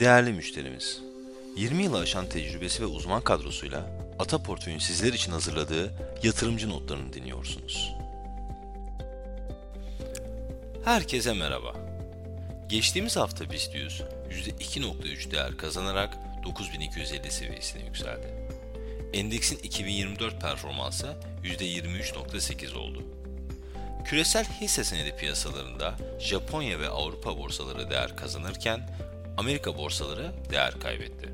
Değerli müşterimiz, 20 yılı aşan tecrübesi ve uzman kadrosuyla Ata Portföy'ün sizler için hazırladığı yatırımcı notlarını dinliyorsunuz. Herkese merhaba. Geçtiğimiz hafta BIST 100 %2.3 değer kazanarak 9250 seviyesine yükseldi. Endeksin 2024 performansı %23.8 oldu. Küresel hisse senedi piyasalarında Japonya ve Avrupa borsaları değer kazanırken Amerika borsaları değer kaybetti.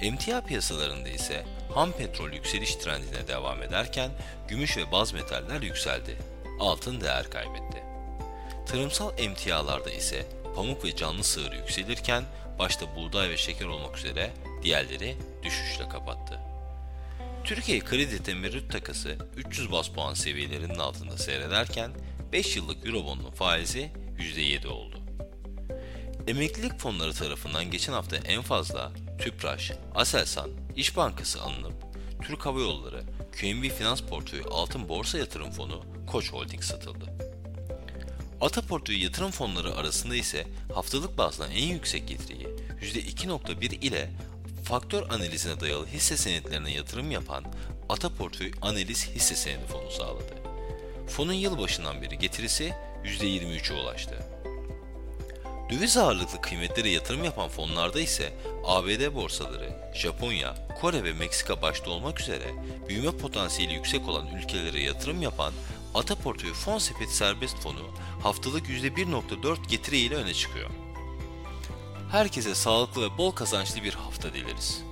Emtia piyasalarında ise ham petrol yükseliş trendine devam ederken gümüş ve baz metaller yükseldi. Altın değer kaybetti. Tarımsal emtialarda ise pamuk ve canlı sığır yükselirken başta buğday ve şeker olmak üzere diğerleri düşüşle kapattı. Türkiye kredi temerrüt takası 300 bas puan seviyelerinin altında seyrederken 5 yıllık Eurobond'un faizi %7 oldu. Emeklilik fonları tarafından geçen hafta en fazla Tüpraş, Aselsan, İş Bankası alınıp Türk Hava Yolları, QNB Finans Portföyü Altın Borsa Yatırım Fonu Koç Holding satıldı. Ata Portföyü yatırım fonları arasında ise haftalık bazda en yüksek getiriyi %2.1 ile faktör analizine dayalı hisse senetlerine yatırım yapan Ata Portföy Analiz Hisse Senedi Fonu sağladı. Fonun yılbaşından beri getirisi %23'e ulaştı. Döviz ağırlıklı kıymetlere yatırım yapan fonlarda ise ABD borsaları, Japonya, Kore ve Meksika başta olmak üzere büyüme potansiyeli yüksek olan ülkelere yatırım yapan Ata Fon Sepeti Serbest Fonu haftalık %1.4 getiri ile öne çıkıyor. Herkese sağlıklı ve bol kazançlı bir hafta dileriz.